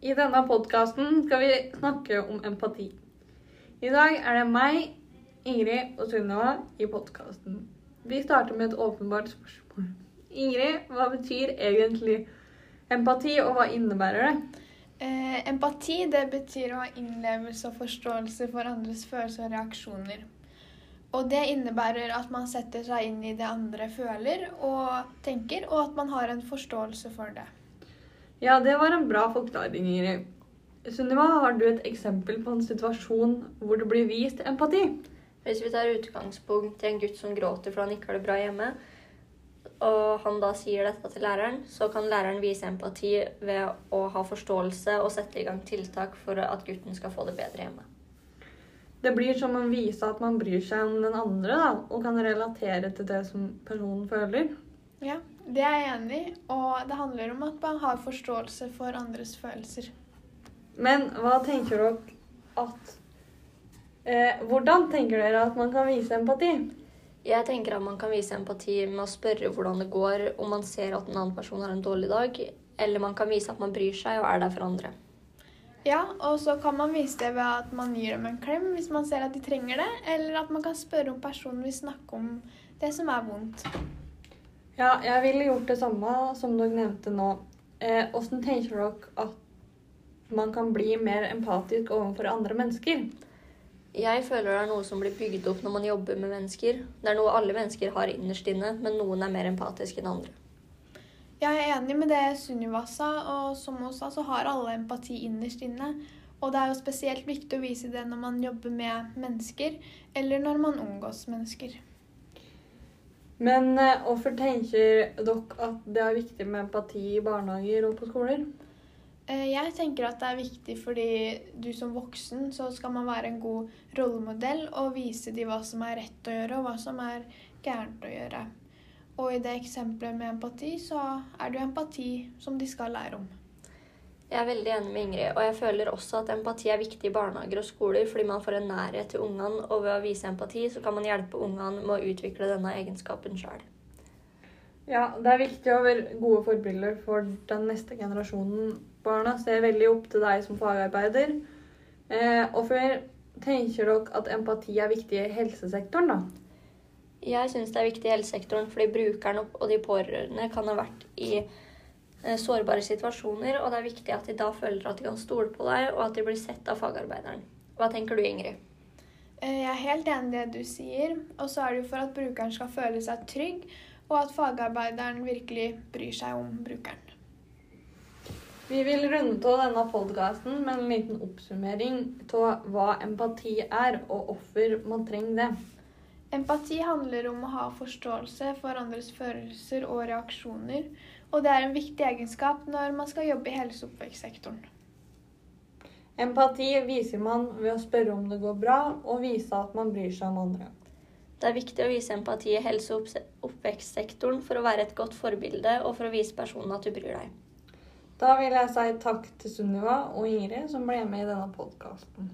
I denne podkasten skal vi snakke om empati. I dag er det meg, Ingrid og Sunniva i podkasten. Vi starter med et åpenbart spørsmål. Ingrid, hva betyr egentlig empati, og hva innebærer det? Eh, empati det betyr å ha innlevelse og forståelse for andres følelser og reaksjoner. Og det innebærer at man setter seg inn i det andre føler og tenker, og at man har en forståelse for det. Ja, det var en bra forklaring, Ingrid. Sunniva, har du et eksempel på en situasjon hvor det blir vist empati? Hvis vi tar utgangspunkt i en gutt som gråter fordi han ikke har det bra hjemme, og han da sier dette til læreren, så kan læreren vise empati ved å ha forståelse og sette i gang tiltak for at gutten skal få det bedre hjemme. Det blir som å vise at man bryr seg om den andre, da, og kan relatere til det som personen føler. Ja, det er jeg enig i, og det handler om at man har forståelse for andres følelser. Men hva tenker dere at eh, Hvordan tenker dere at man kan vise empati? Jeg tenker at man kan vise empati med å spørre hvordan det går, om man ser at en annen person har en dårlig dag, eller man kan vise at man bryr seg og er der for andre. Ja, og så kan man vise det ved at man gir dem en klem hvis man ser at de trenger det, eller at man kan spørre om personen vil snakke om det som er vondt. Ja, jeg ville gjort det samme som dere nevnte nå. Eh, hvordan tenker dere at man kan bli mer empatisk overfor andre mennesker? Jeg føler det er noe som blir bygd opp når man jobber med mennesker. Det er noe alle mennesker har innerst inne, men noen er mer empatiske enn andre. Jeg er enig med det Sunniva sa, og som hun sa, så har alle empati innerst inne. Og det er jo spesielt viktig å vise det når man jobber med mennesker, eller når man omgås mennesker. Men eh, hvorfor tenker dere at det er viktig med empati i barnehager og på skoler? Eh, jeg tenker at det er viktig fordi du som voksen så skal man være en god rollemodell og vise dem hva som er rett å gjøre og hva som er gærent å gjøre. Og i det eksempelet med empati, så er det jo empati som de skal lære om. Jeg er veldig enig med Ingrid, og jeg føler også at empati er viktig i barnehager og skoler, fordi man får en nærhet til ungene, og ved å vise empati så kan man hjelpe ungene med å utvikle denne egenskapen sjøl. Ja, det er viktig å være gode forbilder for den neste generasjonen. Barna ser veldig opp til deg som fagarbeider. Eh, hvorfor tenker dere at empati er viktig i helsesektoren, da? Jeg syns det er viktig i helsesektoren fordi brukerne og de pårørende kan ha vært i sårbare situasjoner, og det er viktig at de da føler at de kan stole på deg, og at de blir sett av fagarbeideren. Hva tenker du, Ingrid? Eh, jeg er helt enig i det du sier. Og så er det jo for at brukeren skal føle seg trygg, og at fagarbeideren virkelig bryr seg om brukeren. Vi vil runde av denne podkasten med en liten oppsummering av hva empati er, og hvorfor man trenger det. Empati handler om å ha forståelse for andres følelser og reaksjoner, og det er en viktig egenskap når man skal jobbe i helse- og oppvekstsektoren. Empati viser man ved å spørre om det går bra, og vise at man bryr seg om andre. Det er viktig å vise empati i helse- og oppvekstsektoren for å være et godt forbilde og for å vise personen at du bryr deg. Da vil jeg si takk til Sunniva og Ingrid som ble med i denne podkasten.